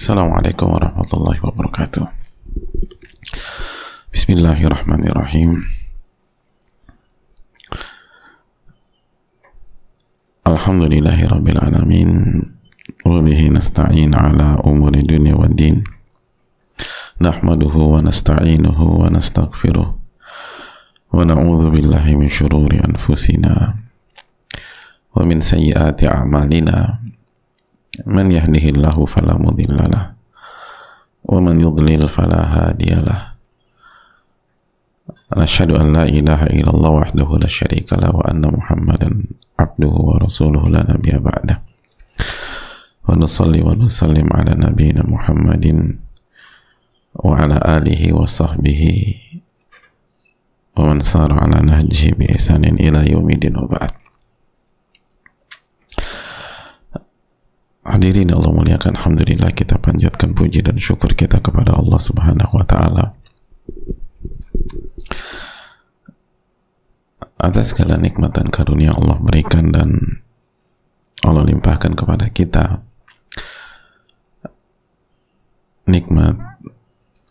Assalamualaikum warahmatullahi wabarakatuh. Bismillahirrahmanirrahim. Alhamdulillahi rabbil alamin. Wabihi nasta'in dunia wa din. Nahmaduhu wa nasta'inuhu wa nastaghfiruh. Wa na'udhu min syururi anfusina. Wa min sayyiati a'malina. من يهده الله فلا مضل له ومن يضلل فلا هادي له. نشهد أن لا إله إلا الله وحده لا شريك له وأن محمدا عبده ورسوله لا نبي بعده. ونصلي ونسلم على نبينا محمد وعلى آله وصحبه ومن سار على نهجه بإحسان إلى يوم الدين وبعد. Hadirin Allah muliakan Alhamdulillah kita panjatkan puji dan syukur kita kepada Allah subhanahu wa ta'ala. Atas segala nikmat dan karunia Allah berikan dan Allah limpahkan kepada kita nikmat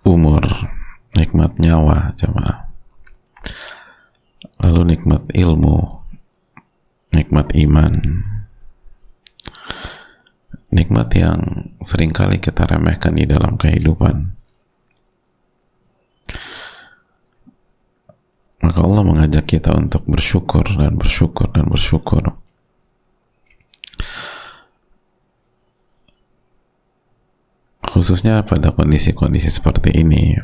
umur nikmat nyawa jemaah. Lalu nikmat ilmu nikmat iman nikmat yang sering kali kita remehkan di dalam kehidupan. Maka Allah mengajak kita untuk bersyukur dan bersyukur dan bersyukur. Khususnya pada kondisi-kondisi seperti ini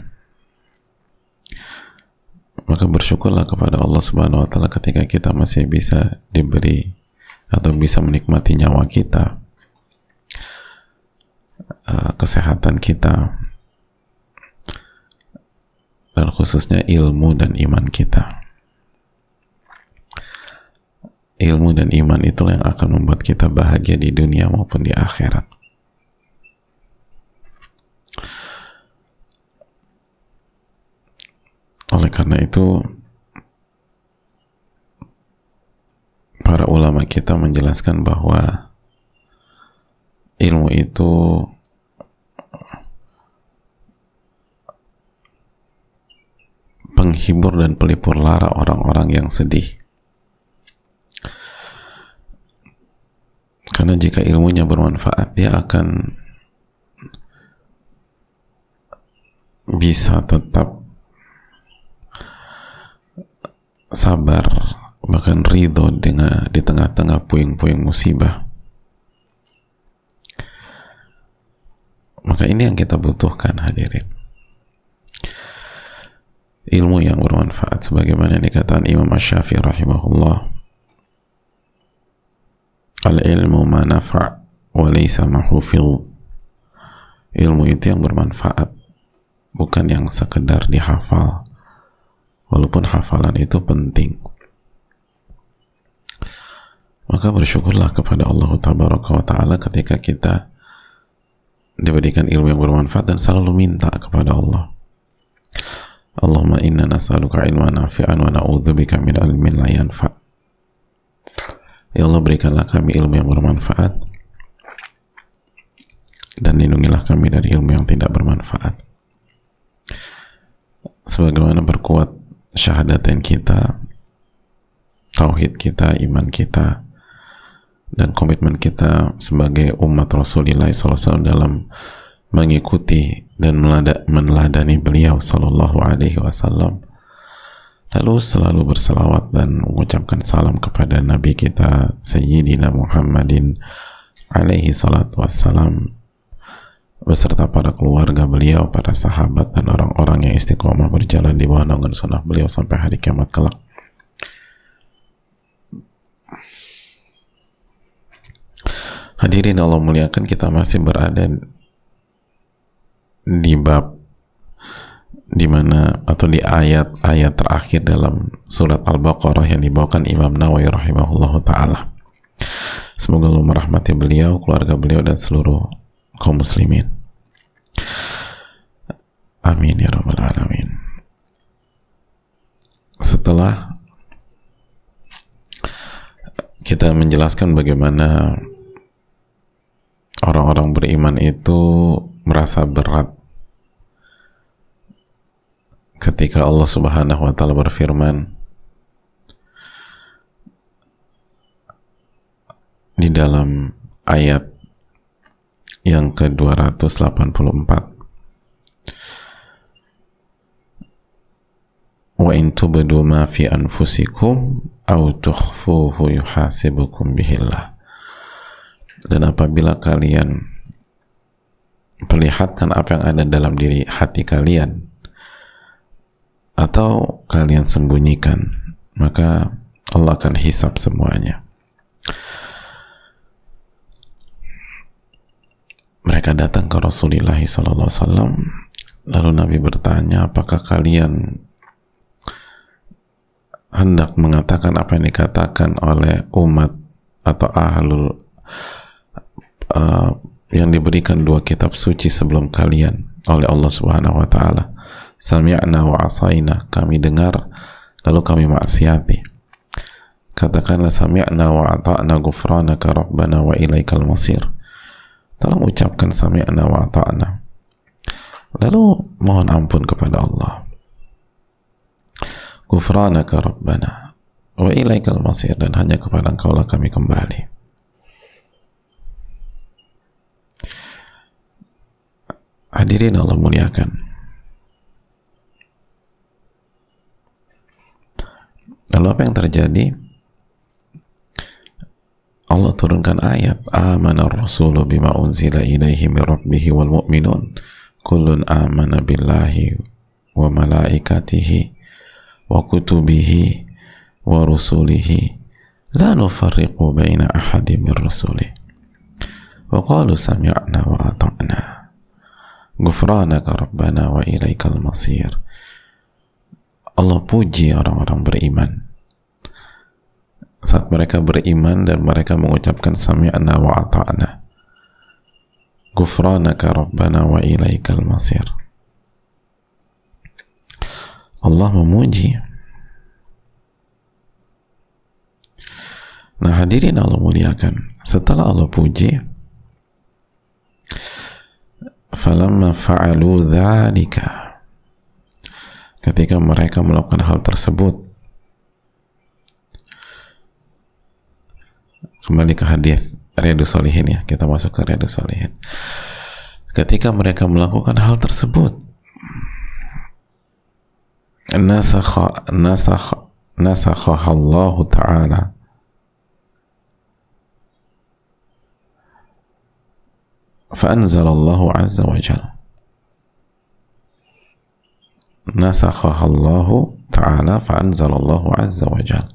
maka bersyukurlah kepada Allah subhanahu wa ta'ala ketika kita masih bisa diberi atau bisa menikmati nyawa kita uh, kesehatan kita. Dan khususnya ilmu dan iman kita. Ilmu dan iman itulah yang akan membuat kita bahagia di dunia maupun di akhirat. Oleh karena itu para ulama kita menjelaskan bahwa ilmu itu penghibur dan pelipur lara orang-orang yang sedih. Karena jika ilmunya bermanfaat dia akan bisa tetap sabar bahkan ridho dengan di tengah-tengah puing-puing musibah. Maka ini yang kita butuhkan hadirin ilmu yang bermanfaat sebagaimana dikatakan Imam Ash-Syafi'i rahimahullah. Al ilmu ma wa laysa ilmu itu yang bermanfaat bukan yang sekedar dihafal. Walaupun hafalan itu penting. Maka bersyukurlah kepada Allah tabaraka wa ta'ala ketika kita diberikan ilmu yang bermanfaat dan selalu minta kepada Allah Allahumma inna nas'aluka ilman nafi'an wa na'udzubika min ilmin la yanfa. Ya Allah berikanlah kami ilmu yang bermanfaat. Dan lindungilah kami dari ilmu yang tidak bermanfaat. Sebagaimana berkuat syahadatin kita tauhid kita, iman kita dan komitmen kita sebagai umat Rasulullah SAW dalam mengikuti dan meneladani beliau Sallallahu Alaihi Wasallam lalu selalu berselawat dan mengucapkan salam kepada Nabi kita Sayyidina Muhammadin alaihi salatu wassalam beserta para keluarga beliau, para sahabat dan orang-orang yang istiqomah berjalan di bawah naungan sunnah beliau sampai hari kiamat kelak. Hadirin Allah muliakan kita masih berada di bab di mana atau di ayat-ayat terakhir dalam surat Al-Baqarah yang dibawakan Imam Nawawi rahimahullah taala. Semoga Allah merahmati beliau, keluarga beliau dan seluruh kaum muslimin. Amin ya rabbal alamin. Setelah kita menjelaskan bagaimana orang-orang beriman itu merasa berat ketika Allah Subhanahu wa taala berfirman di dalam ayat yang ke-284 wa in tubdu ma fi anfusikum aw tukhfuhu yuhasibukum bihillah. Dan apabila kalian perlihatkan apa yang ada dalam diri hati kalian atau kalian sembunyikan maka Allah akan hisap semuanya mereka datang ke Rasulullah SAW lalu Nabi bertanya apakah kalian hendak mengatakan apa yang dikatakan oleh umat atau ahlul uh, yang diberikan dua kitab suci sebelum kalian oleh Allah Subhanahu wa taala. Sami'na wa asaina, kami dengar lalu kami maksiati. Katakanlah sami'na wa ata'na ghufranaka rabbana wa ilaikal masir. Tolong ucapkan sami'na wa ata'na. Lalu mohon ampun kepada Allah. Gufranaka Rabbana wa ilaikal masir dan hanya kepada engkau lah kami kembali hadirin Allah muliakan lalu apa yang terjadi? Allah turunkan ayat amana rasulu bima unzila ilaihi min rabbihi wal mu'minun. Kullun amana billahi wa malaikatihi wa kutubihi wa rusulihi la nufarriqu baina ahadi min rusuli. Wa qalu sami'na wa ata'na. Ghufranaka rabbana wa ilaikal masir. Allah puji orang-orang beriman saat mereka beriman dan mereka mengucapkan sami'na wa ata'na ghufranaka rabbana wa ilaikal masir Allah memuji. Nah hadirin Allah muliakan. Setelah Allah puji, falamma fa'alu dhalika ketika mereka melakukan hal tersebut kembali ke hadis Riyadus Solihin ya kita masuk ke Riyadus Solihin ketika mereka melakukan hal tersebut نسخ نسخ نسخها الله تعالى فأنزل الله عز وجل نسخها الله تعالى فأنزل الله عز وجل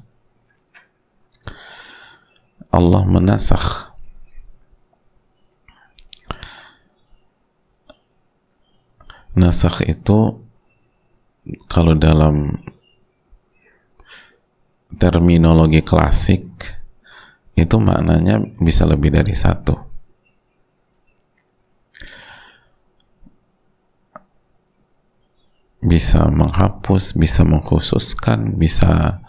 Allah menasakh nasakh itu kalau dalam terminologi klasik itu maknanya bisa lebih dari satu bisa menghapus, bisa mengkhususkan, bisa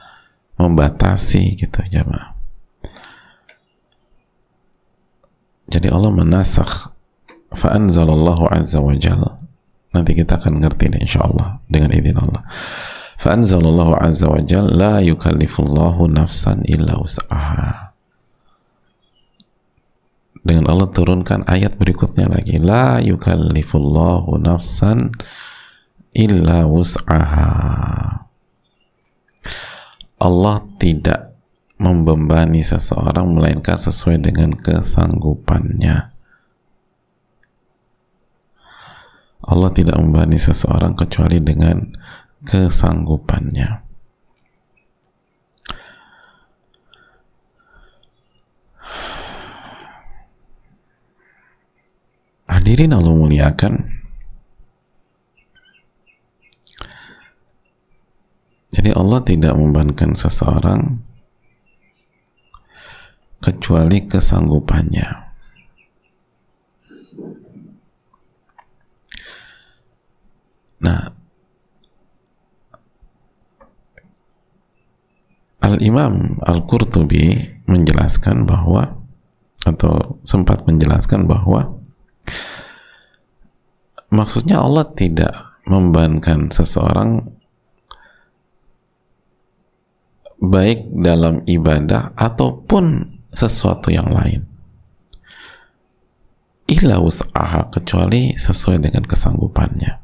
membatasi gitu jemaah. Jadi Allah menasakh fa'anzalallahu azza wa jalla Nanti kita akan ngerti deh insyaallah dengan izin Allah. Fa'anzalallahu azza wa jalla la yukallifullahu nafsan illa wus'aha. Dengan Allah turunkan ayat berikutnya lagi. La yukallifullahu nafsan illa wus'aha. Allah tidak membebani seseorang melainkan sesuai dengan kesanggupannya. Allah tidak membebani seseorang kecuali dengan kesanggupannya. Hadirin Allah muliakan. Jadi Allah tidak membebankan seseorang kecuali kesanggupannya. Nah, Al-Imam Al-Qurtubi menjelaskan bahwa atau sempat menjelaskan bahwa maksudnya Allah tidak membebankan seseorang baik dalam ibadah ataupun sesuatu yang lain. Illa usaha kecuali sesuai dengan kesanggupannya.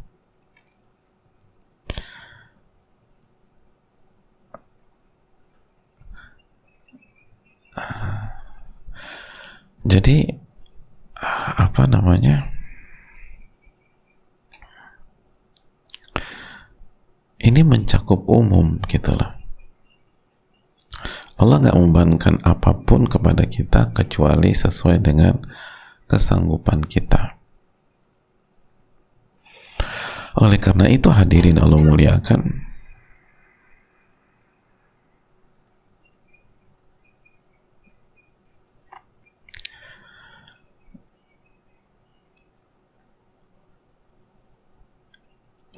Jadi apa namanya? Ini mencakup umum gitu loh Allah nggak membebankan apa pun kepada kita kecuali sesuai dengan kesanggupan kita. Oleh karena itu hadirin Allah muliakan,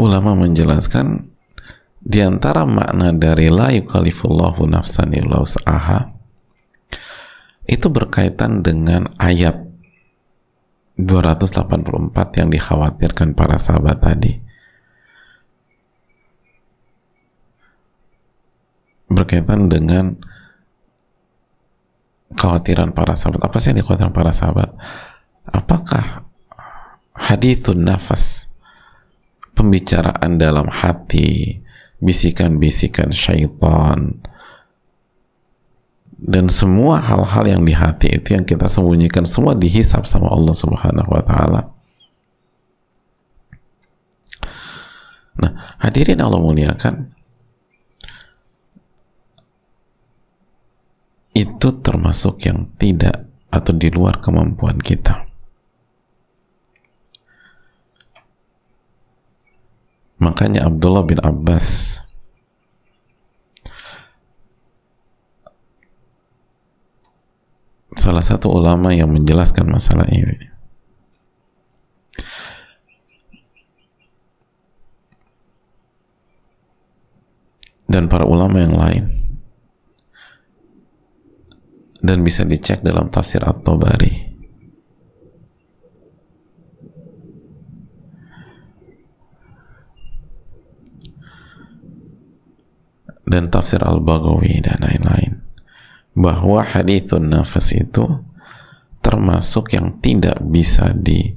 ulama menjelaskan di antara makna dari la yukallifullahu nafsan illa itu berkaitan dengan ayat 284 yang dikhawatirkan para sahabat tadi. Berkaitan dengan khawatiran para sahabat. Apa sih yang dikhawatirkan para sahabat? Apakah hadithun nafas pembicaraan dalam hati bisikan-bisikan syaitan dan semua hal-hal yang di hati itu yang kita sembunyikan semua dihisap sama Allah Subhanahu wa taala. Nah, hadirin Allah muliakan itu termasuk yang tidak atau di luar kemampuan kita. Makanya Abdullah bin Abbas salah satu ulama yang menjelaskan masalah ini. Dan para ulama yang lain. Dan bisa dicek dalam tafsir At-Tabari. Dan tafsir Al-Baghawi dan lain-lain. Bahwa hadithun nafas itu termasuk yang tidak bisa di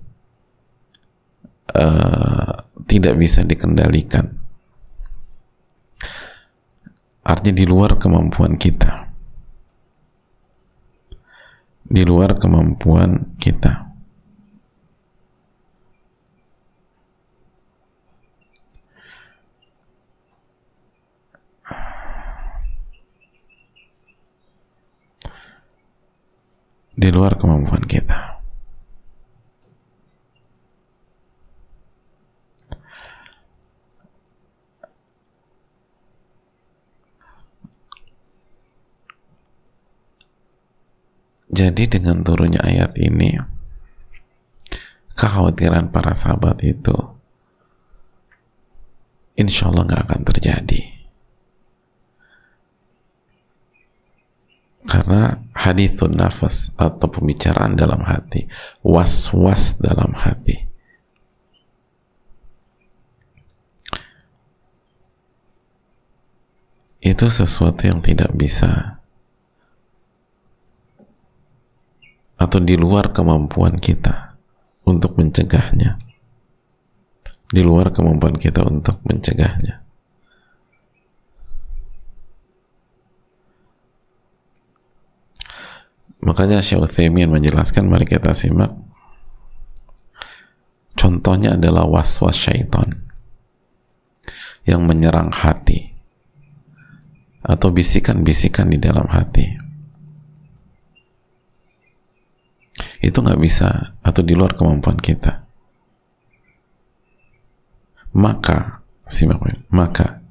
uh, tidak bisa dikendalikan. Artinya di luar kemampuan kita. Di luar kemampuan kita di luar kemampuan kita. Jadi dengan turunnya ayat ini, kekhawatiran para sahabat itu insya Allah nggak akan terjadi. Karena hadithun nafas atau pembicaraan dalam hati was-was dalam hati. Itu sesuatu yang tidak bisa atau di luar kemampuan kita untuk mencegahnya. Di luar kemampuan kita untuk mencegahnya Makanya Syekh Uthaymin menjelaskan, mari kita simak. Contohnya adalah was-was syaitan yang menyerang hati atau bisikan-bisikan di dalam hati. Itu nggak bisa atau di luar kemampuan kita. Maka, simak, maka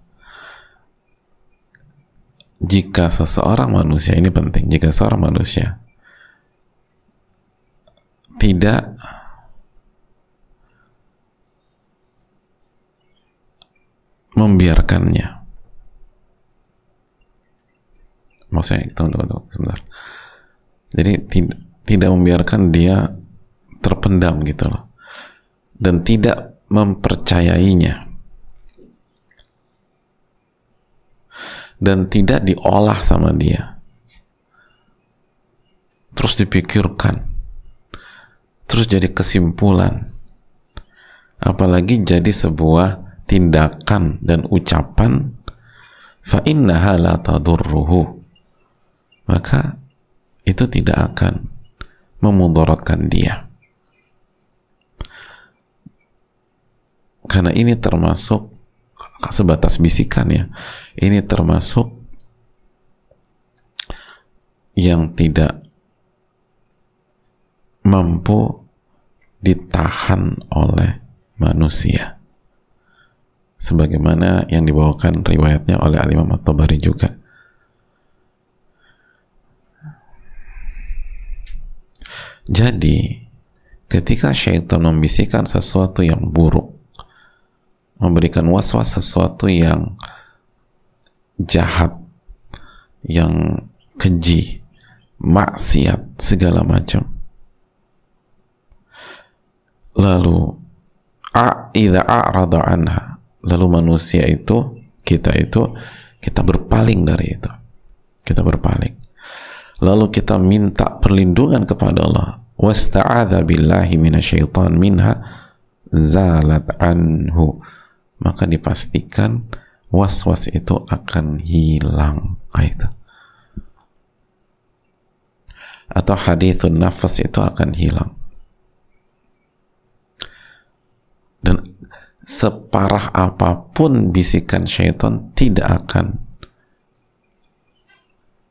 jika seseorang manusia ini penting, jika seorang manusia tidak. Membiarkannya. Maksudnya tunggu, tunggu, tunggu sebentar. Jadi tidak tidak membiarkan dia terpendam gitu loh. Dan tidak mempercayainya. Dan tidak diolah sama dia. Terus dipikirkan terus jadi kesimpulan. Apalagi jadi sebuah tindakan dan ucapan fa innaha la tadurruhu. Maka itu tidak akan memudaratkan dia. Karena ini termasuk sebatas bisikan ya ini termasuk yang tidak mampu ditahan oleh manusia. Sebagaimana yang dibawakan riwayatnya oleh Al-Imam At-Tabari juga. Jadi ketika syaitan membisikkan sesuatu yang buruk memberikan was-was sesuatu yang jahat yang keji maksiat segala macam lalu a'idha a'rada anha. Lalu manusia itu kita itu kita berpaling dari itu. Kita berpaling. Lalu kita minta perlindungan kepada Allah. Wasta'adha billahi minasyaitan minha zalat anhu. Maka dipastikan was-was itu akan hilang. Ah, itu. Atau hadithun nafas itu akan hilang dan separah apa pun bisikan syaitan tidak akan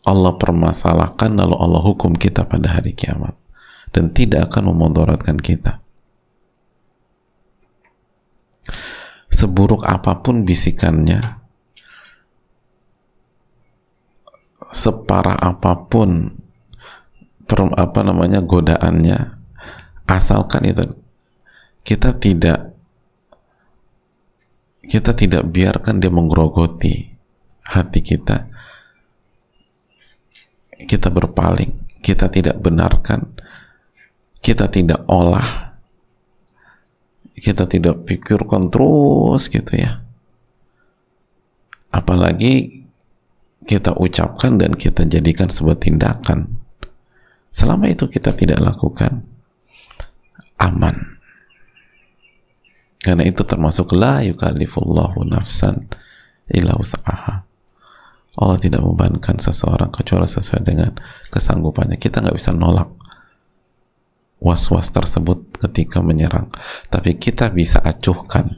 Allah permasalahkan lalu Allah hukum kita pada hari kiamat. Dan tidak akan memudaratkan kita. Seburuk apa pun bisikannya separah apa pun per, apa namanya godaannya asalkan itu kita tidak kita tidak biarkan dia menggerogoti hati kita. Kita berpaling. Kita tidak benarkan. Kita tidak olah. Kita tidak pikirkan terus gitu ya. Apalagi kita ucapkan dan kita jadikan sebuah tindakan. Selama itu kita tidak lakukan. Aman karena itu termasuk la yukallifullahu nafsan illa usaha Allah tidak membebankan seseorang kecuali sesuai dengan kesanggupannya. Kita nggak bisa nolak was-was tersebut ketika menyerang. Tapi kita bisa acuhkan.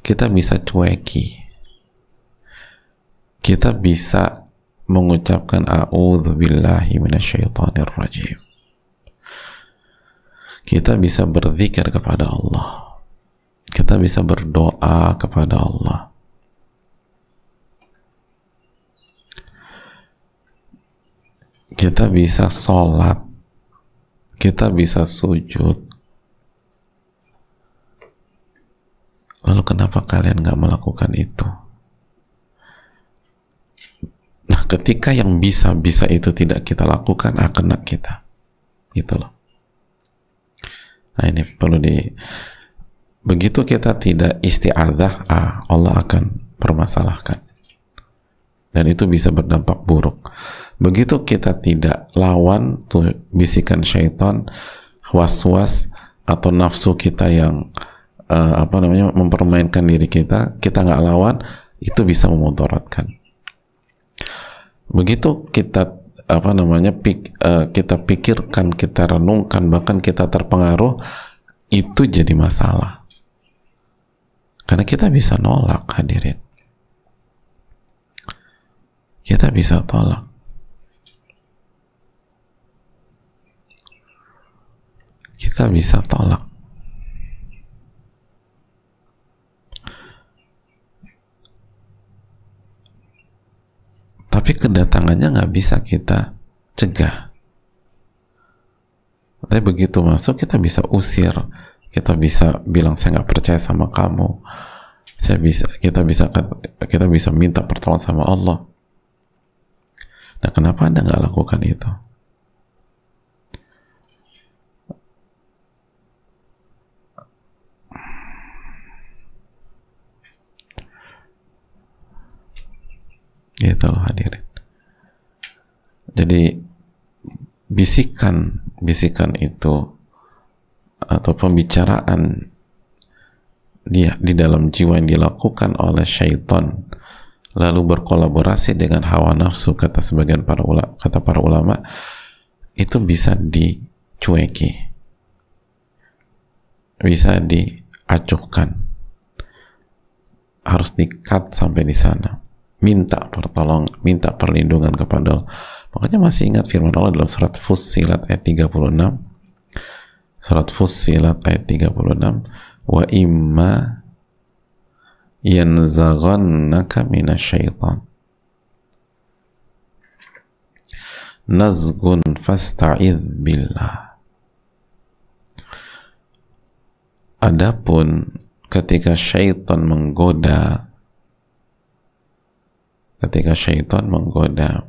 Kita bisa cueki. Kita bisa mengucapkan a'udzubillahi minasyaitonir rajim kita bisa berzikir kepada Allah. Kita bisa berdoa kepada Allah. Kita bisa sholat. Kita bisa sujud. Lalu kenapa kalian nggak melakukan itu? Nah ketika yang bisa-bisa itu tidak kita lakukan akan kena kita. Gitu loh nah ini perlu di begitu kita tidak istiadah ah, Allah akan permasalahkan. Dan itu bisa berdampak buruk. Begitu kita tidak lawan tuh bisikan syaitan was-was atau nafsu kita yang uh, apa namanya mempermainkan diri kita kita nggak lawan itu bisa memudaratkan. Begitu kita apa namanya pik, uh, kita pikirkan kita renungkan bahkan kita terpengaruh itu jadi masalah. Karena kita bisa nolak hadirin. Kita bisa tolak. Kita bisa tolak tapi kedatangannya nggak bisa kita cegah. Tapi begitu masuk kita bisa usir. Kita bisa bilang saya nggak percaya sama kamu. Saya bisa kita bisa kita bisa minta pertolongan sama Allah. Nah kenapa anda nggak lakukan itu gitu loh hadirin. Jadi bisikan bisikan itu atau pembicaraan dia di dalam jiwa yang dilakukan oleh syaitan lalu berkolaborasi dengan hawa nafsu kata sebagian para ulama kata para ulama itu bisa dicueki. Bisa diacuhkan. Harus dikat sampai di sana minta pertolong minta perlindungan kepada Allah. Makanya masih ingat firman Allah dalam surat Fussilat ayat 36 surat Fussilat ayat 36 wa imma yanzaghannaka minasyaitan. Nazgun fasta'idh billah. Adapun ketika syaitan menggoda ketika syaitan menggoda.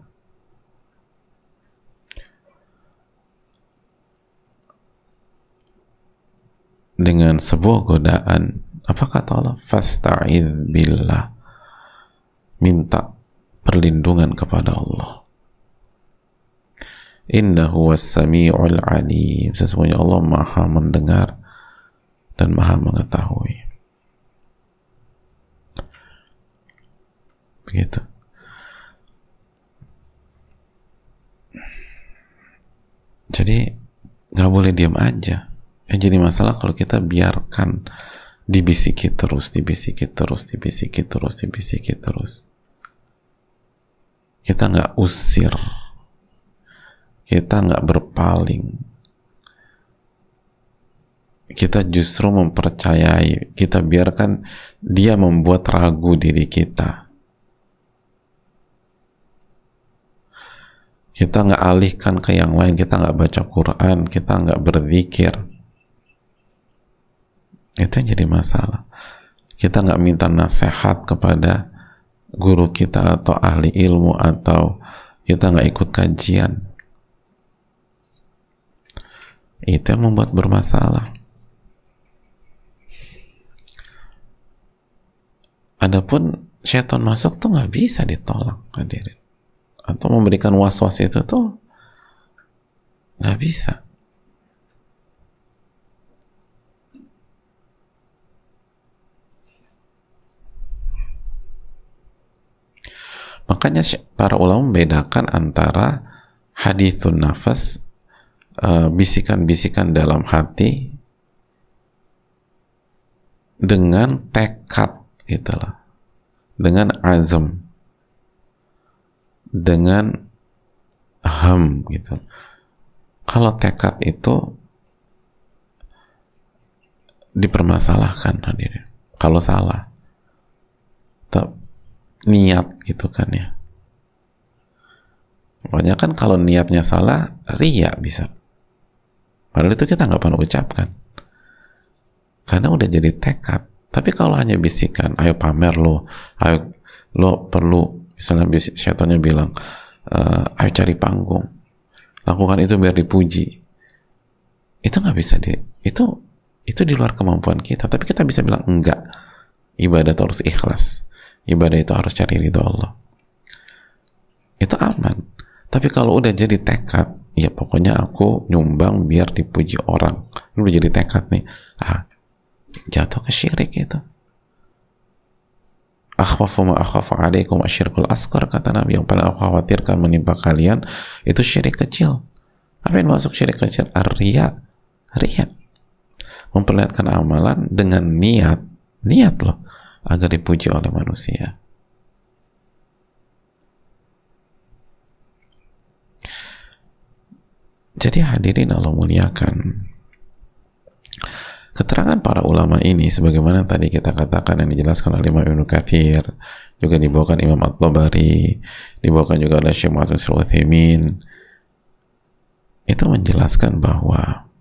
Dengan sebuah godaan. Apa kata Allah? Fasta'id billah. Minta perlindungan kepada Allah. Innahu was-sami'ul alim. Sesungguhnya Allah maha mendengar dan maha mengetahui. Begitu jadi nggak boleh diam aja. Yang jadi masalah kalau kita biarkan dibisiki terus dibisiki terus dibisiki terus dibisiki terus. Kita nggak usir. Kita nggak berpaling. Kita justru mempercayai kita biarkan dia membuat ragu diri kita kita nggak alihkan ke yang lain kita nggak baca Quran kita nggak berzikir. Itu yang jadi masalah. Kita nggak minta nasihat kepada guru kita atau ahli ilmu atau kita nggak ikut kajian. Itu yang membuat bermasalah. Adapun syaitan masuk tuh nggak bisa ditolak hadirin atau memberikan was-was itu tuh nggak bisa. Makanya para ulama membedakan antara hadithun nafas eh, bisikan-bisikan dalam hati dengan tekad itulah dengan azam dengan ham gitu. Kalau tekad itu dipermasalahkan hadirin. Kalau salah. Tetap niat gitu kan ya. Pokoknya kan kalau niatnya salah ria bisa. Padahal itu kita nggak pernah ucapkan. Karena udah jadi tekad. Tapi kalau hanya bisikan ayo pamer lo ayo lo perlu misalnya syaitannya bilang e, ayo cari panggung. Lakukan itu biar dipuji. Itu nggak bisa di itu itu di luar kemampuan kita. Tapi kita bisa bilang enggak. Ibadah harus ikhlas. Ibadah itu harus cari ridho Allah. Itu aman. Tapi kalau udah jadi tekad ya pokoknya aku nyumbang biar dipuji orang. Udah jadi tekad nih. Ah jatuh ke syirik itu akhwafu ma akhwafu alaikum asyirkul asqar kata Nabi. Yang paling aku khawatirkan menimpa kalian itu syirik kecil. Apa yang masuk syirik kecil? Arya riya. Memperlihatkan amalan dengan niat niat loh agar dipuji oleh manusia. Jadi hadirin Allah muliakan keterangan para ulama ini sebagaimana tadi kita katakan yang dijelaskan oleh Imam Ibnu Kathir juga dibawakan Imam At-Tabari dibawakan juga oleh Syekh Muhammad Sulaiman itu menjelaskan bahwa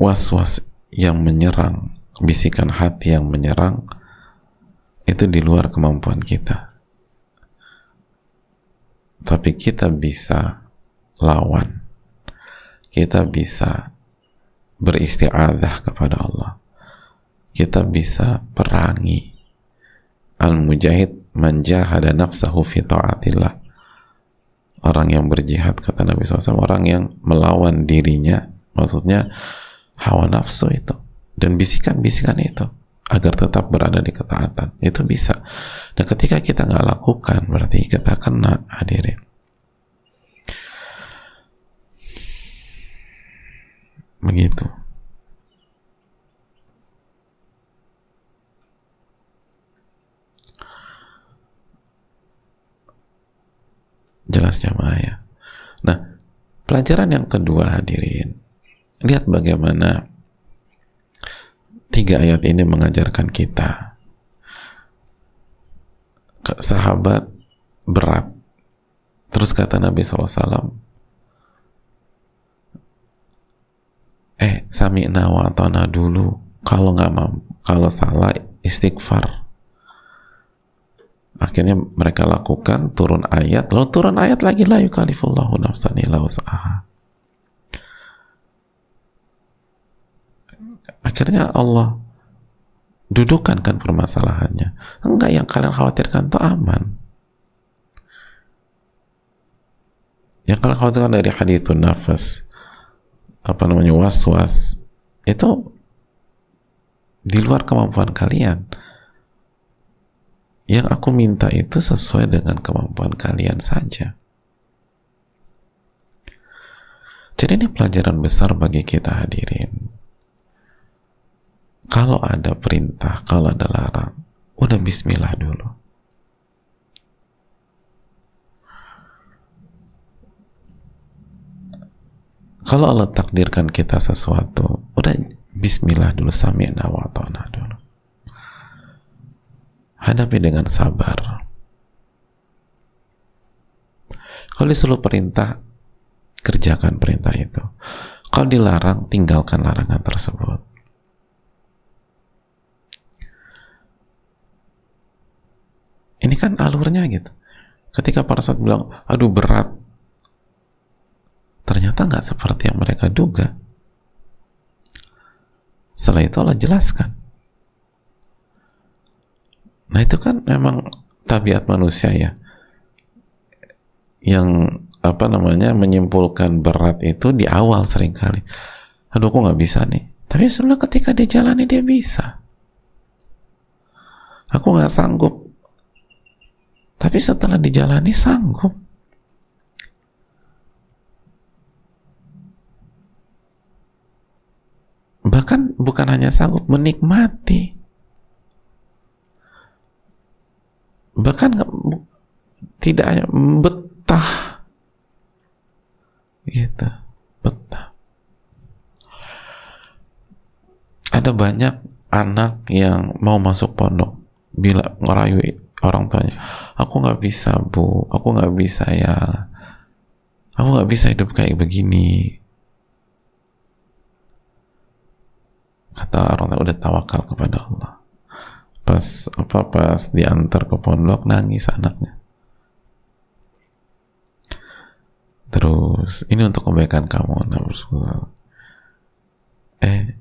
was-was yang menyerang bisikan hati yang menyerang itu di luar kemampuan kita. Tapi kita bisa lawan. kita bisa beristiadah kepada Allah kita bisa perangi al-mujahid manjahada nafsahu fi ta'atillah orang yang berjihad kata Nabi SAW orang yang melawan dirinya maksudnya hawa nafsu itu dan bisikan-bisikan itu agar tetap berada di ketaatan. Itu bisa. Dan ketika kita nggak lakukan berarti kita kena hadirin. Begitu. Jelas jamaah ya. Nah pelajaran yang kedua hadirin. Lihat bagaimana tiga ayat ini mengajarkan kita sahabat berat. Terus kata Nabi SAW eh sami nawa atona dulu. Kalau nggak mampu kalau salah istighfar. Akhirnya mereka lakukan turun ayat. Lalu turun ayat lagi la yukalifullahu nafsan illa usaha akhirnya Allah dudukan kan permasalahannya enggak yang kalian khawatirkan itu aman yang kalian khawatirkan dari hadithun nafas apa namanya was-was itu di luar kemampuan kalian yang aku minta itu sesuai dengan kemampuan kalian saja. Jadi ini pelajaran besar bagi kita hadirin. Kalau ada perintah, kalau ada larang, udah bismillah dulu. Kalau Allah takdirkan kita sesuatu, udah bismillah dulu, sami'na wa dulu hadapi dengan sabar. Kalau disuruh perintah, kerjakan perintah itu. Kalau dilarang, tinggalkan larangan tersebut. Ini kan alurnya gitu. Ketika para saat bilang, aduh berat, ternyata nggak seperti yang mereka duga. Setelah itu Allah jelaskan. Nah itu kan memang tabiat manusia ya yang apa namanya menyimpulkan berat itu di awal sering kali. Aduh aku nggak bisa nih. Tapi sebenarnya ketika dia jalani dia bisa. Aku nggak sanggup. Tapi setelah dijalani sanggup. Bahkan bukan hanya sanggup menikmati. bahkan tidak hanya betah gitu betah ada banyak anak yang mau masuk pondok bila ngerayu orang tuanya aku nggak bisa bu. Aku nggak bisa ya. Aku nggak bisa hidup kayak begini. Kata orang tua udah tawakal kepada Allah. Pas apa pas diantar ke pondok nangis anaknya. Terus ini untuk kebaikan kamu nah eh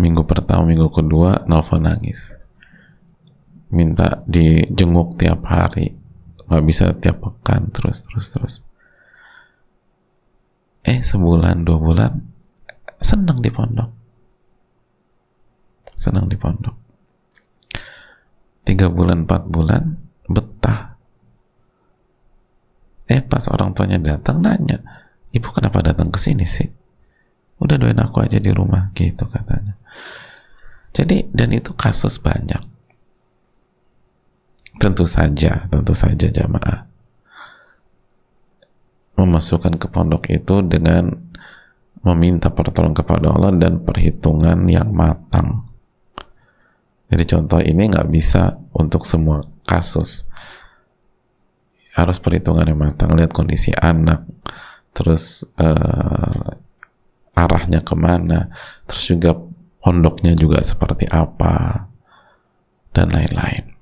minggu pertama minggu kedua nelfon nangis minta dijenguk tiap hari. Nggak bisa tiap pekan terus terus terus. Eh sebulan dua bulan senang di pondok. Senang di pondok. Tiga bulan empat bulan betah. Eh pas orang tuanya datang nanya ibu kenapa datang ke sini sih? Udah doain aku aja di rumah gitu katanya. Jadi dan itu kasus banyak tentu saja tentu saja jamaah memasukkan ke pondok itu dengan meminta pertolongan kepada Allah dan perhitungan yang matang jadi contoh ini nggak bisa untuk semua kasus. Harus perhitungan yang matang, lihat kondisi anak, terus uh, arahnya ke mana, terus juga pondoknya juga seperti apa, dan lain-lain.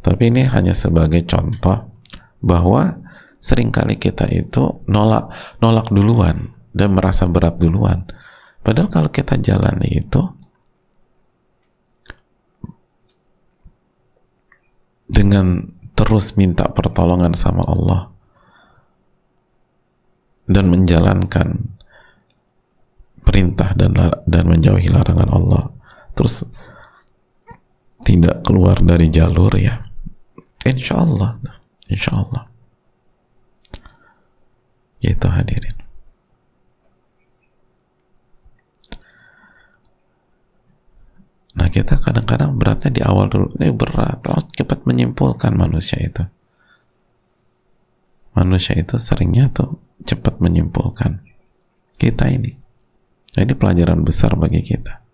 Tapi ini hanya sebagai contoh bahwa sering kali kita itu nolak nolak duluan dan merasa berat duluan. Padahal kalau kita jalani itu dengan terus minta pertolongan sama Allah dan menjalankan perintah dan dan menjauhi larangan Allah terus tidak keluar dari jalur ya insya Allah insya Allah itu hadirin. Nah kita kadang-kadang beratnya di awal dulu. Ini berat. Terus cepat menyimpulkan manusia itu. Manusia itu seringnya tuh cepat menyimpulkan. Kita ini. Nah, ini pelajaran besar bagi kita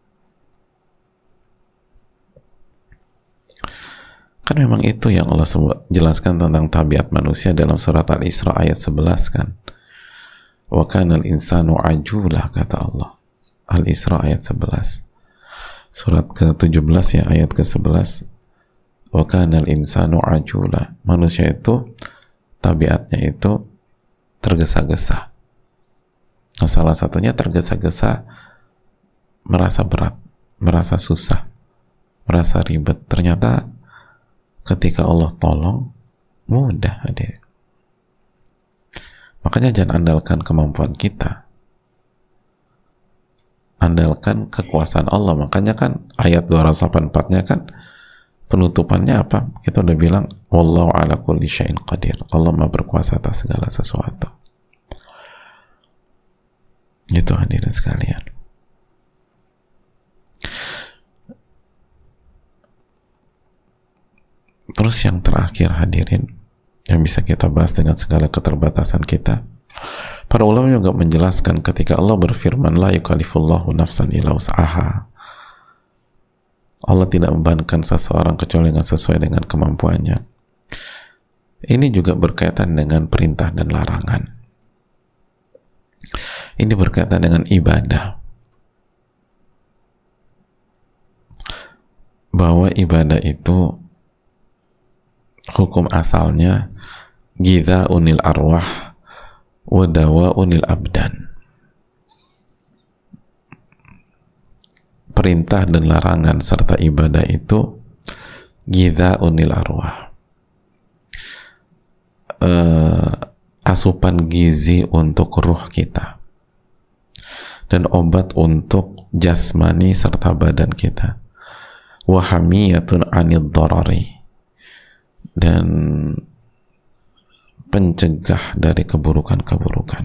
Kan memang itu yang Allah sebut, jelaskan tentang tabiat manusia dalam surat Al-Isra ayat 11 kan. Wa kanal insanu ajulah kata Allah. Al-Isra ayat 11. Surat ke-17 ya ayat ke-11. Wa kanal insanu ajulah. Manusia itu tabiatnya itu tergesa-gesa. Nah, salah satunya tergesa-gesa merasa berat, merasa susah, merasa ribet. Ternyata ketika Allah tolong mudah hadir makanya jangan andalkan kemampuan kita. Andalkan kekuasaan Allah. Makanya kan ayat 284 nya kan penutupannya apa? Kita udah bilang wallahu ala kulli syai'in qadir. Allah maha berkuasa atas segala sesuatu. Itu hadirin sekalian Terus yang terakhir hadirin yang bisa kita bahas dengan segala keterbatasan kita. Para ulama juga menjelaskan ketika Allah berfirman la yukallifullahu nafsan illa usaha. Allah tidak membebankan seseorang kecuali dengan sesuai dengan kemampuannya. Ini juga berkaitan dengan perintah dan larangan. Ini berkaitan dengan ibadah. Bahwa ibadah itu hukum asalnya gida unil arwah wadawa unil abdan. Perintah dan larangan serta ibadah itu gida unil arwah. Uh, asupan gizi untuk ruh kita dan obat untuk jasmani serta badan kita. Wahamiyatun anid dorari dan pencegah dari keburukan-keburukan.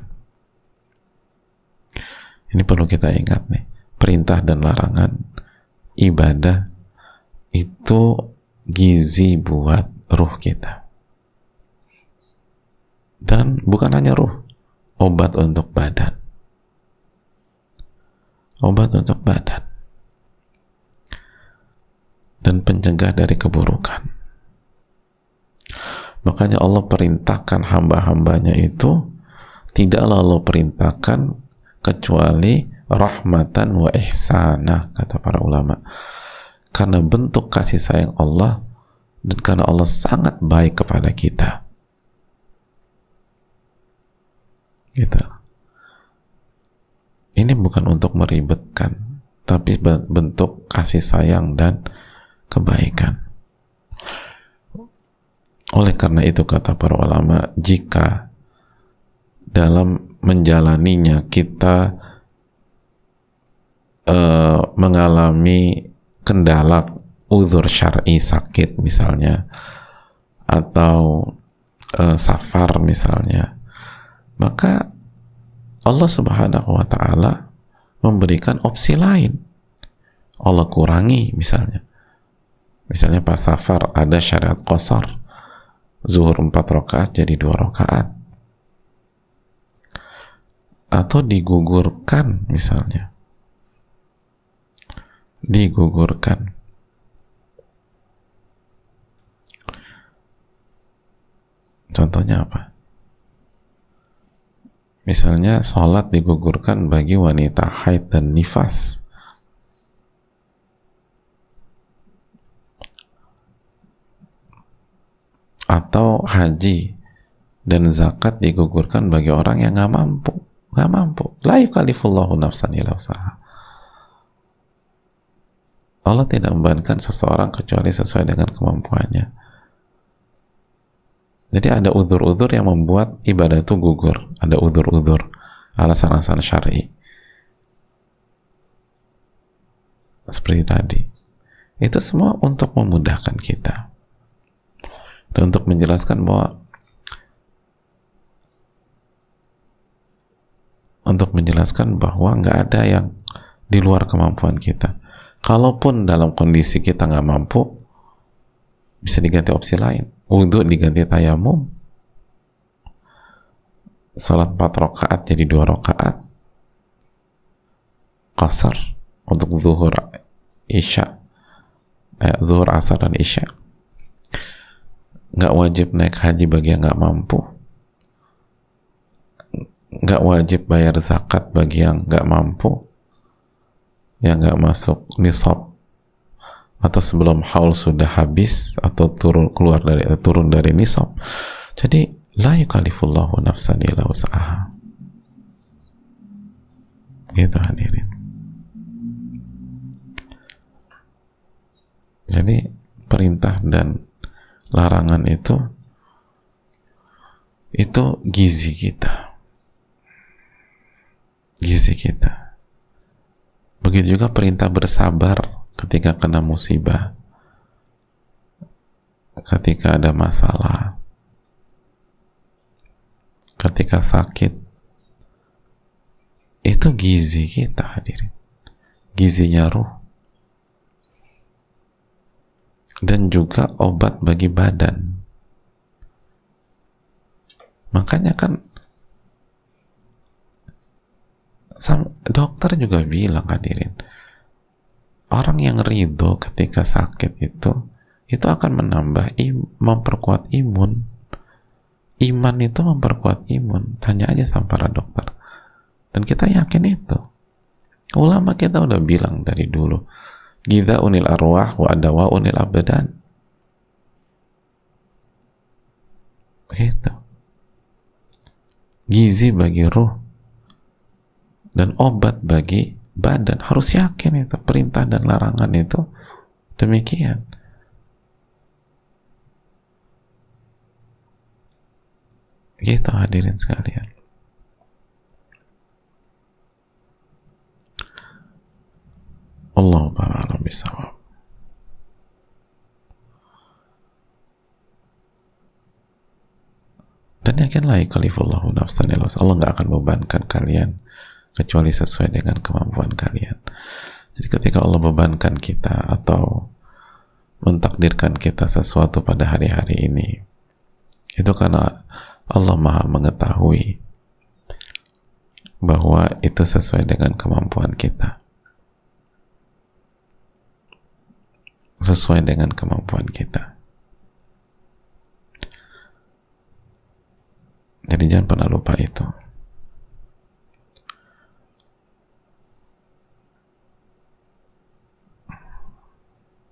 Ini perlu kita ingat nih, perintah dan larangan ibadah itu gizi buat ruh kita. Dan bukan hanya ruh, obat untuk badan. Obat untuk badan. Dan pencegah dari keburukan. Makanya Allah perintahkan hamba-hambanya itu tidaklah Allah perintahkan kecuali rahmatan wa ihsana kata para ulama. Karena bentuk kasih sayang Allah dan karena Allah sangat baik kepada kita. Gitu. Ini bukan untuk meribetkan, tapi bentuk kasih sayang dan kebaikan. Oleh karena itu kata para ulama, jika dalam menjalaninya kita uh, mengalami kendala uzur syar'i sakit misalnya atau uh, safar misalnya, maka Allah Subhanahu wa taala memberikan opsi lain. Allah kurangi misalnya. Misalnya pas safar ada syariat qasar zuhur empat rakaat jadi dua rakaat. Atau digugurkan misalnya. Digugurkan. Contohnya apa? Misalnya sholat digugurkan bagi wanita haid dan nifas atau haji dan zakat digugurkan bagi orang yang nggak mampu nggak mampu. La yukalifullahu nafsan illa usaha Allah tidak membebankan seseorang kecuali sesuai dengan kemampuannya. Jadi ada udur-udur yang membuat ibadah itu gugur. Ada udur-udur alasan-alasan syar'i. Seperti tadi. Itu semua untuk memudahkan kita dan untuk menjelaskan bahwa untuk menjelaskan bahwa nggak ada yang di luar kemampuan kita. Kalaupun dalam kondisi kita nggak mampu, bisa diganti opsi lain. Untuk diganti tayamum. Salat 4 rakaat jadi 2 rakaat. Qasar untuk zuhur isya. Eh, zuhur asar dan isya. Nggak wajib naik haji bagi yang nggak mampu. Nggak wajib bayar zakat bagi yang nggak mampu. Yang nggak masuk nisab. Atau sebelum haul sudah habis atau turun keluar dari turun dari nisab. Jadi la yukalifullahu nafsan illa usaha gitu hadirin. Jadi perintah dan larangan itu itu gizi kita gizi kita. Begitu juga perintah bersabar ketika kena musibah, ketika ada masalah, ketika sakit. Itu gizi kita hadirin. Gizinya ruh. Dan juga obat bagi badan. Makanya kan dokter juga bilang hadirin orang yang ridho ketika sakit itu itu akan menambah im, memperkuat imun. Iman itu memperkuat imun. Tanya aja sama para dokter. Dan kita yakin itu. Ulama kita udah bilang dari dulu Gida unil arwah wa adawa unil abadan gitu. Gizi bagi ruh dan obat bagi badan. Harus yakin itu perintah dan larangan itu demikian. Gitu hadirin sekalian Allah Ta'ala bisawab dan yakinlah ikalifullahu nafsan Allah nggak akan membebankan kalian kecuali sesuai dengan kemampuan kalian. Jadi ketika Allah bebankan kita atau mentakdirkan kita sesuatu pada hari-hari ini, itu karena Allah Maha mengetahui bahwa itu sesuai dengan kemampuan kita. Sesuai dengan kemampuan kita. Jadi jangan pernah lupa itu.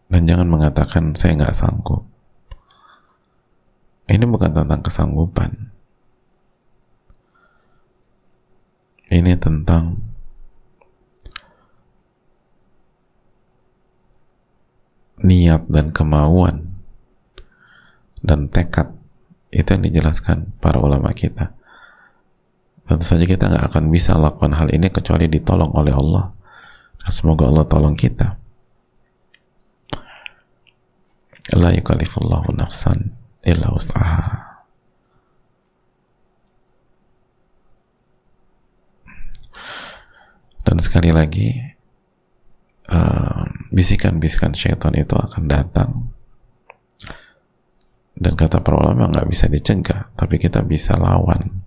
dan jangan mengatakan saya nggak sanggup ini bukan tentang kesanggupan ini tentang niat dan kemauan dan tekad itu yang dijelaskan para ulama kita. Tentu saja kita nggak akan bisa lakukan hal ini kecuali ditolong oleh Allah. Semoga Allah tolong kita. La yukalifullahu nafsan illa usaha dan sekali lagi bisikan-bisikan uh, syaitan itu akan datang dan kata para ulama nggak bisa dicegah tapi kita bisa lawan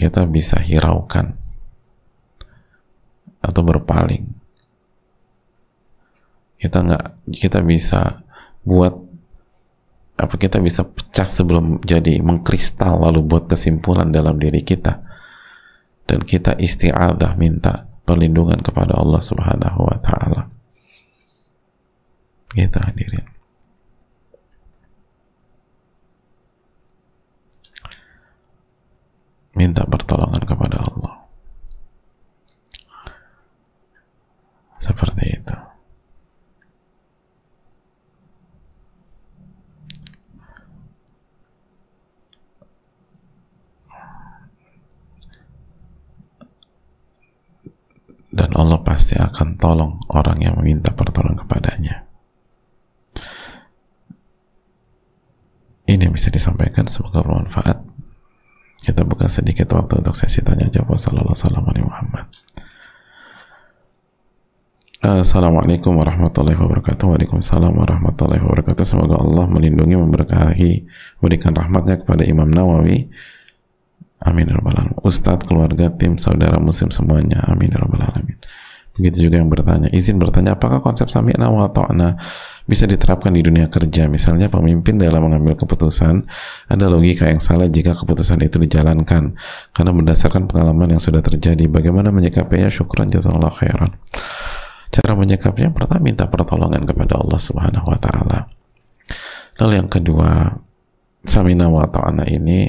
kita bisa hiraukan atau berpaling kita nggak kita bisa buat apa kita bisa pecah sebelum jadi mengkristal lalu buat kesimpulan dalam diri kita dan kita isti'adah minta perlindungan kepada Allah Subhanahu wa taala. Kita hadirin. Minta pertolongan kepada Allah seperti itu dan Allah pasti akan tolong orang yang meminta pertolongan kepadanya. Ini bisa disampaikan semoga bermanfaat. Kita buka sedikit waktu untuk sesi tanya jawab. Wassalamualaikum. Assalamualaikum warahmatullahi wabarakatuh. Waalaikumsalam warahmatullahi wabarakatuh. Semoga Allah melindungi, memberkahi, memberikan rahmatnya kepada Imam Nawawi Amin ya. Ustadz, keluarga, tim, saudara muslim semuanya. Amin ya alamin. Begitu juga yang bertanya, izin bertanya, apakah konsep sami'na wa bisa diterapkan di dunia kerja? Misalnya pemimpin dalam mengambil keputusan, ada logika yang salah jika keputusan itu dijalankan. Karena berdasarkan pengalaman yang sudah terjadi, bagaimana menyikapinya? Syukuran jazakallah khairan. Cara menyikapinya pertama minta pertolongan kepada Allah Subhanahu wa taala. Lalu yang kedua, samina wa ini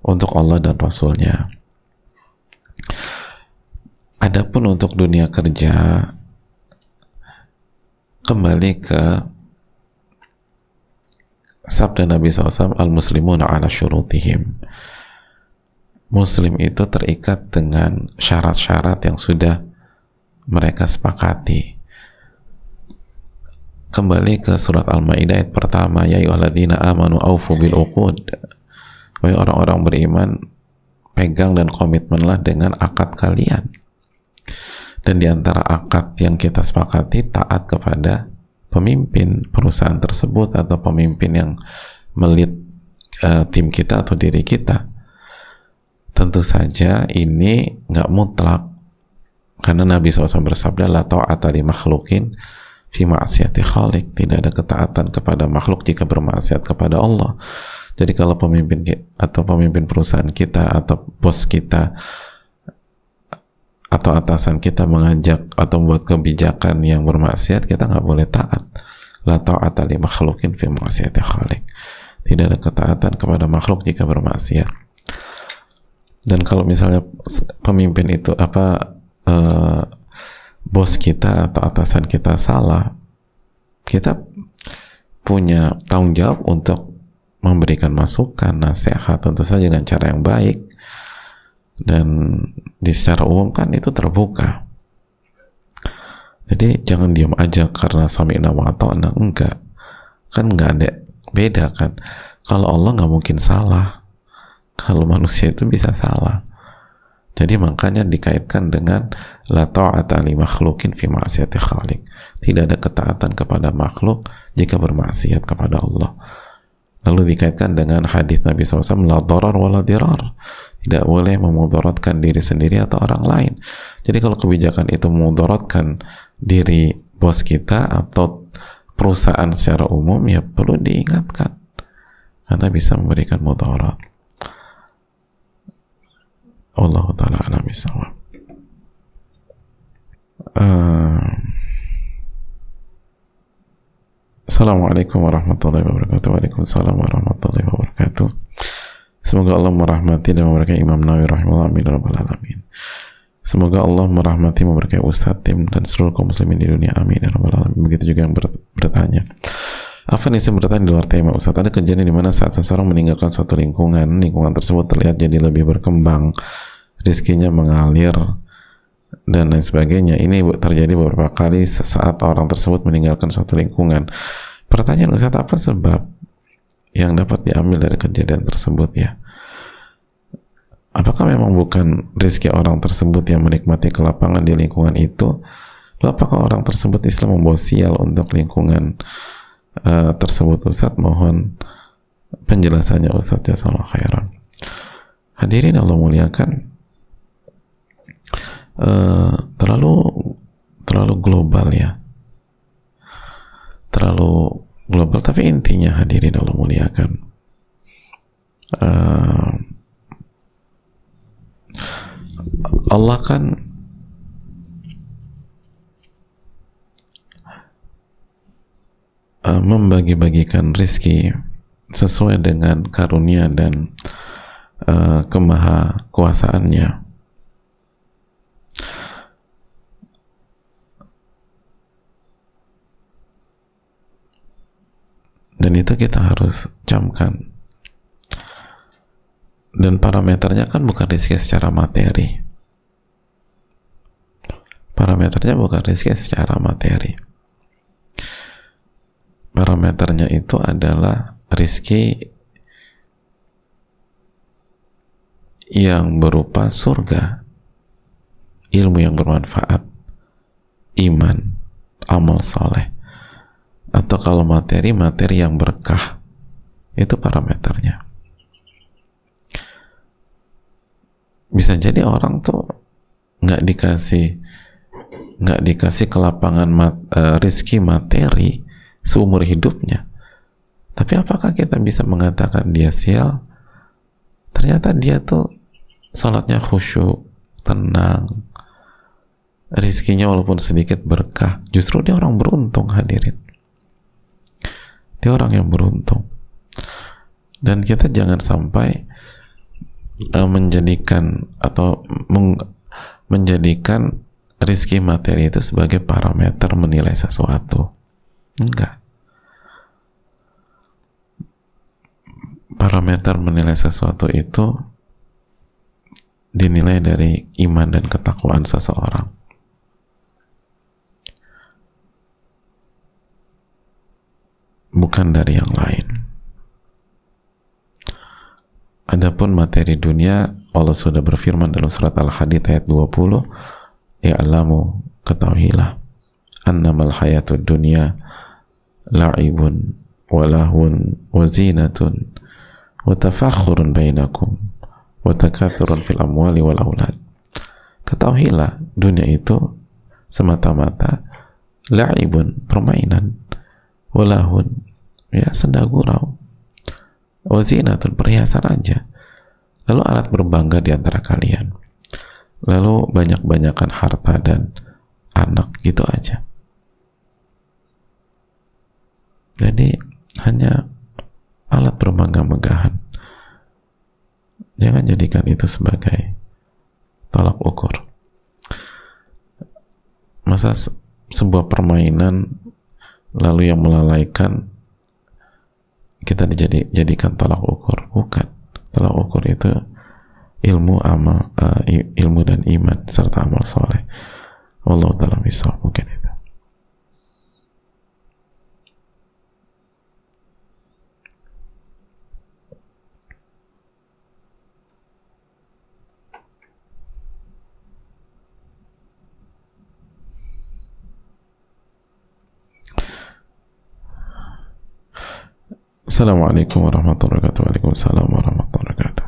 untuk Allah dan Rasulnya. Adapun untuk dunia kerja, kembali ke sabda Nabi SAW, al-muslimuna ala syurutihim. Muslim itu terikat dengan syarat-syarat yang sudah mereka sepakati. Kembali ke surat Al-Maidah ayat pertama, ya ayyuhalladzina amanu aufu bil uqud orang-orang beriman, pegang dan komitmenlah dengan akad kalian. Dan di antara akad yang kita sepakati, taat kepada pemimpin perusahaan tersebut atau pemimpin yang melit uh, tim kita atau diri kita. Tentu saja ini nggak mutlak karena Nabi SAW bersabda la ta'ata li makhlukin fi ma'asiyati khalik tidak ada ketaatan kepada makhluk jika bermaksiat kepada Allah jadi kalau pemimpin atau pemimpin perusahaan kita atau bos kita atau atasan kita mengajak atau membuat kebijakan yang bermaksiat, kita nggak boleh taat. La ta'ata li makhlukin fi maksiati khalik. Tidak ada ketaatan kepada makhluk jika bermaksiat. Dan kalau misalnya pemimpin itu apa uh, bos kita atau atasan kita salah, kita punya tanggung jawab untuk memberikan masukan, nasihat tentu saja dengan cara yang baik dan di secara umum kan itu terbuka. Jadi jangan diam aja karena suami nama atau anak enggak. Kan enggak ada beda kan. Kalau Allah nggak mungkin salah. Kalau manusia itu bisa salah. Jadi makanya dikaitkan dengan la ta'ata li makhlukin fi ma'siyati khaliq. Tidak ada ketaatan kepada makhluk jika bermaksiat kepada Allah. Lalu dikaitkan dengan hadis Nabi SAW la darar wala dirar tidak boleh memudaratkan diri sendiri atau orang lain. Jadi kalau kebijakan itu memudaratkan diri bos kita atau perusahaan secara umum ya perlu diingatkan. Karena bisa memberikan mudarat. Allah Ta'ala alam uh, Assalamualaikum warahmatullahi wabarakatuh. Waalaikumsalam warahmatullahi wabarakatuh Semoga Allah merahmati dan memberkahi Imam Nawawi rahimahullah amin rabbal alamin Semoga Allah merahmati memberkahi Ustadz tim dan seluruh kaum muslimin di dunia amin ya alamin Begitu juga yang bertanya Apa nih saya bertanya di luar tema Ustadz Ada kejadian di mana saat seseorang meninggalkan suatu lingkungan Lingkungan tersebut terlihat jadi lebih berkembang Rizkinya mengalir dan lain sebagainya. Ini terjadi beberapa kali saat orang tersebut meninggalkan suatu lingkungan. Pertanyaan Ustaz, apa sebab yang dapat diambil dari kejadian tersebut ya? Apakah memang bukan rezeki orang tersebut yang menikmati kelapangan di lingkungan itu? Lalu apakah orang tersebut Islam membawa sial untuk lingkungan uh, tersebut Ustaz? Mohon penjelasannya Ustaz ya khairan. Hadirin Allah muliakan uh, terlalu terlalu global ya terlalu global. Tapi intinya hadirin Allah muliakan. Uh, Allah kan uh, membagi-bagikan rizki sesuai dengan karunia dan uh, kemahakuasaannya dan itu kita harus camkan. Dan parameternya kan bukan rezeki secara materi. Parameternya bukan rezeki secara materi. Parameternya itu adalah rizki yang berupa surga. Ilmu yang bermanfaat. Iman. Amal soleh atau kalau materi materi yang berkah. Itu parameternya. Bisa jadi orang tuh nggak dikasih nggak dikasih kelapangan mat, uh, rizki materi seumur hidupnya. Tapi apakah kita bisa mengatakan dia sial? Ternyata dia tuh salatnya khusyuk tenang. Rizkinya walaupun sedikit berkah justru dia orang beruntung hadirin dia orang yang beruntung. Dan kita jangan sampai uh, menjadikan atau meng, menjadikan rizki materi itu sebagai parameter menilai sesuatu. Enggak. Parameter menilai sesuatu itu dinilai dari iman dan ketakwaan seseorang bukan dari yang lain. Adapun materi dunia Allah sudah berfirman dalam surat Al-Hadid ayat 20 Ya alamu ketahuilah annamal hayatud dunya la'ibun walahun wazinatun wa tafakhurun bainakum wa takathurun fil amwali wal aulad. Ketahuilah dunia itu semata-mata la'ibun permainan walahun. Ya senda gurau. Wazinatun perhiasan aja. Lalu alat berbangga di antara kalian. Lalu banyak-banyakan harta dan anak gitu aja. Jadi hanya alat berbangga-megahan jangan jadikan itu sebagai tolak ukur. Masa sebuah permainan lalu yang melalaikan kita dijadikan tolak ukur. Bukan. Tolak ukur itu ilmu amal uh, ilmu dan iman serta amal soleh. Allah dalam misal mungkin itu Assalamualaikum warahmatullahi wabarakatuh. Waalaikumsalam warahmatullahi wabarakatuh.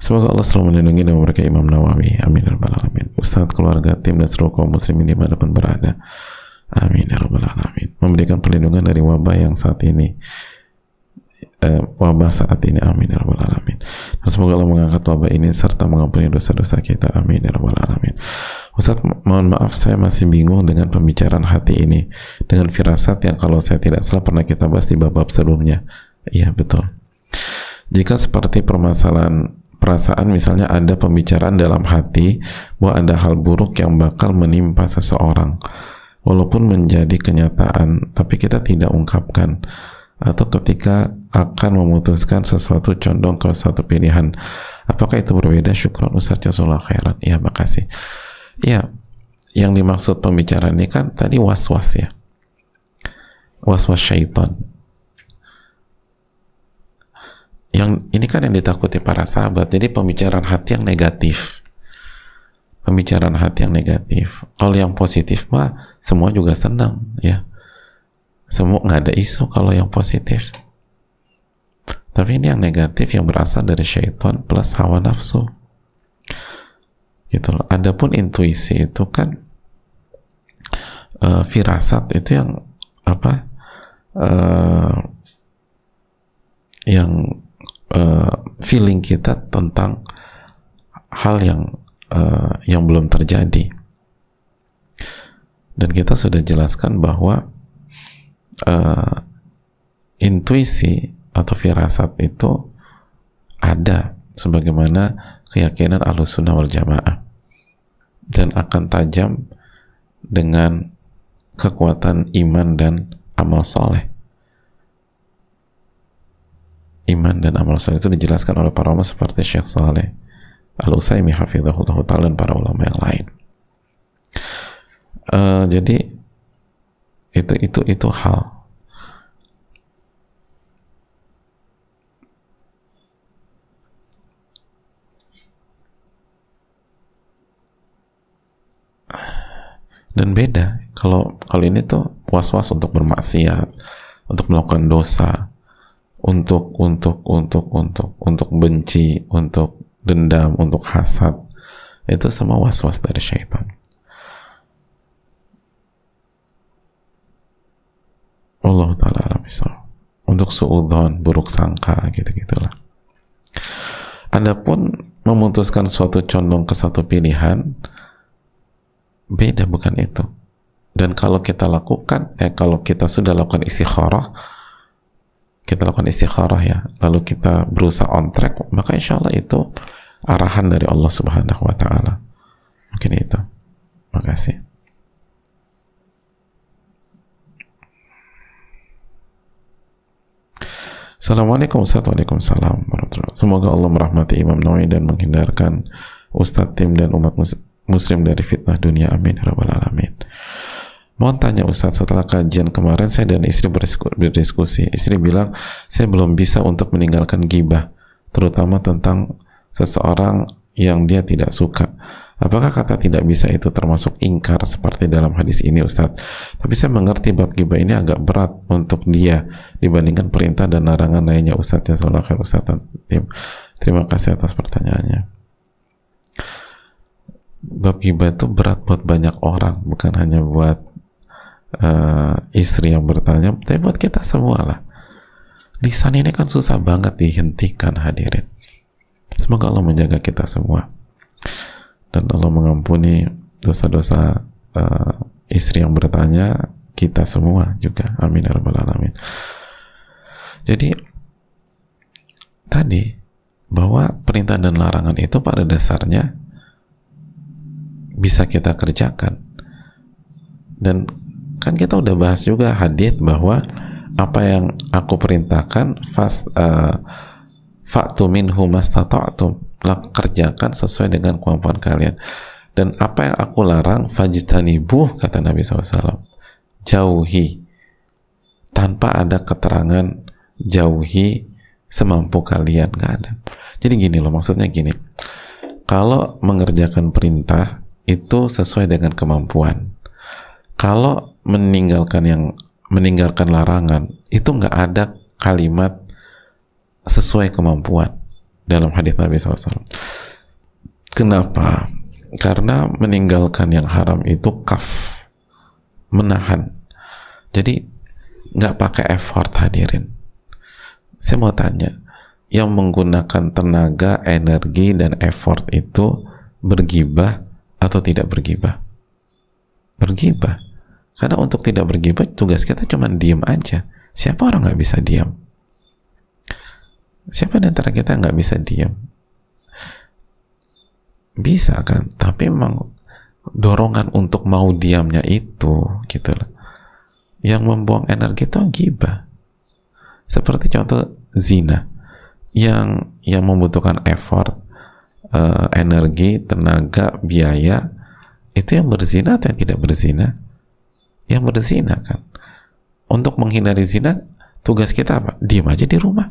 Semoga Allah selalu melindungi dan memberkahi Imam Nawawi. Amin ya alamin. Ustaz, keluarga, tim dan seluruh kaum muslimin di mana pun berada. Amin ya alamin. Memberikan perlindungan dari wabah yang saat ini eh, wabah saat ini. Amin ya rabbal alamin. Dan semoga Allah mengangkat wabah ini serta mengampuni dosa-dosa kita. Amin ya rabbal alamin. Ustaz, mohon maaf saya masih bingung dengan pembicaraan hati ini dengan firasat yang kalau saya tidak salah pernah kita bahas di bab-bab sebelumnya Iya betul. Jika seperti permasalahan perasaan misalnya ada pembicaraan dalam hati bahwa ada hal buruk yang bakal menimpa seseorang walaupun menjadi kenyataan tapi kita tidak ungkapkan atau ketika akan memutuskan sesuatu condong ke suatu pilihan apakah itu berbeda? Syukron Ustaz Jasulullah khairan. Ya makasih. Ya yang dimaksud pembicaraan ini kan tadi was-was ya. Was-was syaitan yang ini kan yang ditakuti para sahabat. Jadi pembicaraan hati yang negatif. Pembicaraan hati yang negatif. Kalau yang positif mah semua juga senang ya. Semua nggak ada isu kalau yang positif. Tapi ini yang negatif yang berasal dari syaitan plus hawa nafsu. Gitu loh. Adapun intuisi itu kan uh, firasat itu yang apa uh, yang uh, feeling kita tentang hal yang uh, yang belum terjadi. Dan kita sudah jelaskan bahwa uh, intuisi atau firasat itu ada sebagaimana keyakinan ahlus sunnah wal jamaah. Dan akan tajam dengan kekuatan iman dan amal soleh iman dan amal soleh itu dijelaskan oleh para ulama seperti Syekh Saleh Al-Usaimi hafizahullah ta'ala dan para ulama yang lain. Uh, jadi itu itu itu hal. Dan beda kalau kalau ini tuh was-was untuk bermaksiat untuk melakukan dosa untuk untuk untuk untuk untuk benci untuk dendam untuk hasad. Itu semua was-was dari syaitan. Allah taala untuk suudon buruk sangka gitu gitulah Adapun memutuskan suatu condong ke satu pilihan beda bukan itu. Dan kalau kita lakukan eh kalau kita sudah lakukan istikharah kita lakukan istikharah ya. Lalu kita berusaha on track maka insya Allah itu arahan dari Allah subhanahu wa ta'ala. Mungkin itu. Makasih Assalamualaikum warahmatullahi Semoga Allah merahmati Imam Nawawi dan menghindarkan Ustadz tim dan umat muslim dari fitnah dunia. Amin. Rabbal alamin mau tanya Ustadz setelah kajian kemarin saya dan istri berdiskusi. Istri bilang saya belum bisa untuk meninggalkan gibah terutama tentang seseorang yang dia tidak suka. Apakah kata tidak bisa itu termasuk ingkar seperti dalam hadis ini Ustadz? Tapi saya mengerti bab gibah ini agak berat untuk dia dibandingkan perintah dan larangan lainnya Ustadz ya Ustadz tim terima kasih atas pertanyaannya. Bab ghibah itu berat buat banyak orang bukan hanya buat uh, istri yang bertanya tapi buat kita semua lah. Lisan ini kan susah banget dihentikan hadirin. Semoga Allah menjaga kita semua. Dan Allah mengampuni dosa-dosa uh, istri yang bertanya kita semua juga. Amin ya alamin. Jadi tadi bahwa perintah dan larangan itu pada dasarnya bisa kita kerjakan. Dan kan kita udah bahas juga hadith bahwa apa yang aku perintahkan fast uh, faktu minhu mastata'tum kerjakan sesuai dengan kemampuan kalian. Dan apa yang aku larang fajtanibuh kata Nabi SAW jauhi. Tanpa ada keterangan jauhi semampu kalian nggak ada. Jadi gini loh maksudnya gini. Kalau mengerjakan perintah itu sesuai dengan kemampuan. Kalau meninggalkan yang meninggalkan larangan itu nggak ada kalimat sesuai kemampuan dalam hadis Nabi SAW. Kenapa? Karena meninggalkan yang haram itu kaf, menahan. Jadi nggak pakai effort hadirin. Saya mau tanya, yang menggunakan tenaga, energi, dan effort itu bergibah atau tidak bergibah? Bergibah. Karena untuk tidak bergibah, tugas kita cuma diem aja. Siapa orang nggak bisa diam? Siapa di antara kita nggak bisa diam? Bisa kan? Tapi memang dorongan untuk mau diamnya itu, gitu loh. Yang membuang energi itu gibah. Seperti contoh zina yang yang membutuhkan effort, uh, energi, tenaga, biaya itu yang berzina atau yang tidak berzina? Yang berzina kan. Untuk menghindari zina, tugas kita apa? Diam aja di rumah.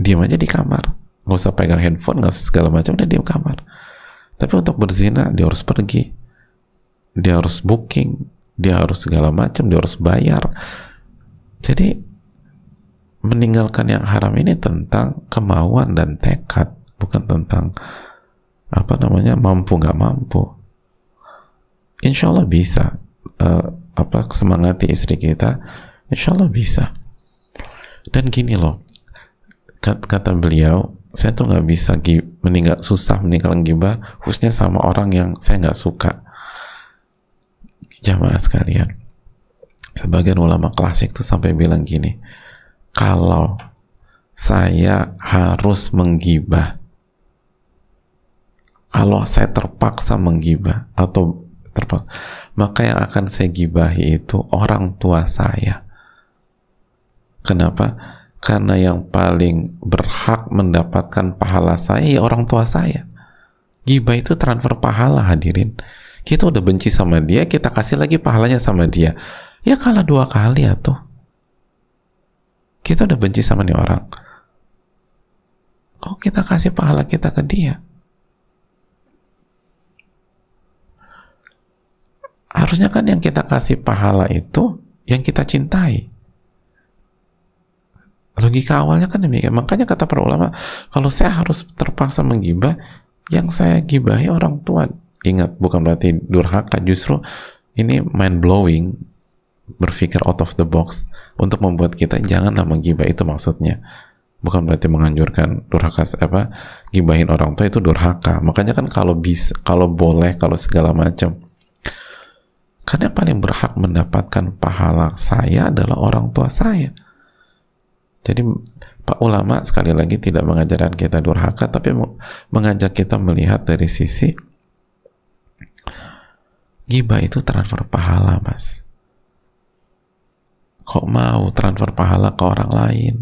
Diam aja di kamar. Nggak usah pegang handphone, nggak usah segala macam, udah diam kamar. Tapi untuk berzina, dia harus pergi. Dia harus booking, dia harus segala macam, dia harus bayar. Jadi meninggalkan yang haram ini tentang kemauan dan tekad bukan tentang apa namanya mampu nggak mampu insya Allah bisa uh, apa semangati istri kita. Insya Allah bisa. Dan gini loh kata beliau saya tuh nggak bisa meninggal susah meninggalkan gibah khususnya sama orang yang saya nggak suka. Jamaah sekalian sebagian ulama klasik tuh sampai bilang gini kalau saya harus menggibah kalau saya terpaksa menggibah atau terpaksa maka yang akan saya gibahi itu orang tua saya. Kenapa? karena yang paling berhak mendapatkan pahala saya ya orang tua saya. Gibah itu transfer pahala hadirin. Kita udah benci sama dia kita kasih lagi pahalanya sama dia. Ya kalah dua kali ya tuh kita udah benci sama nih orang. Kok kita kasih pahala kita ke dia harusnya kan yang kita kasih pahala itu yang kita cintai. Logika awalnya kan demikian. Makanya kata para ulama kalau saya harus terpaksa menggibah yang saya gibahi orang tua. Ingat bukan berarti durhaka justru ini mind blowing berpikir out of the box untuk membuat kita janganlah menggibah itu maksudnya. Bukan berarti menganjurkan durhaka apa gibahin orang tua itu durhaka. Makanya kan kalau bisa kalau boleh kalau segala macam karena yang paling berhak mendapatkan pahala saya adalah orang tua saya jadi Pak ulama sekali lagi tidak mengajarkan kita durhaka, tapi mengajak kita melihat dari sisi gibah itu transfer pahala, mas. Kok mau transfer pahala ke orang lain?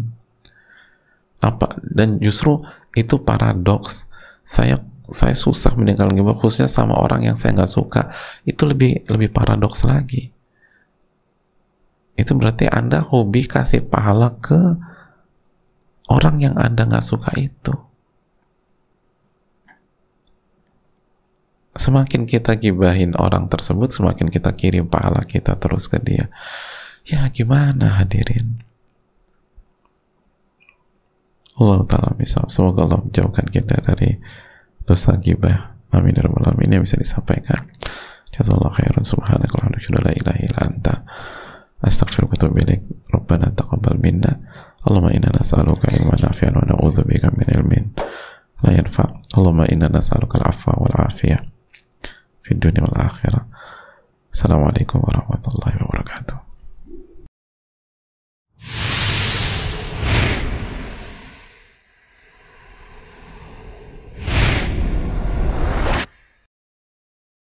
Apa dan justru itu paradoks. Saya saya susah meninggalkan gibah khususnya sama orang yang saya nggak suka. Itu lebih lebih paradoks lagi. Itu berarti Anda hobi kasih pahala ke orang yang Anda nggak suka itu. Semakin kita gibahin orang tersebut, semakin kita kirim pahala kita terus ke dia. Ya gimana hadirin? Allah Ta'ala misal. Semoga Allah menjauhkan kita dari dosa gibah. Amin ya rabbal alamin. Yang bisa disampaikan. Jazakallahu khairan. Subhanakallah. La ilaha illa anta. Astaghfiruka wa atubu ilaik. Rabbana taqabbal minna. اللهم إنا نسألك علما نافعا ونعوذ بك la علم Allahumma ينفع اللهم al-afwa wal-afiyah في الدنيا wal akhirah. عليكم warahmatullahi wabarakatuh. وبركاته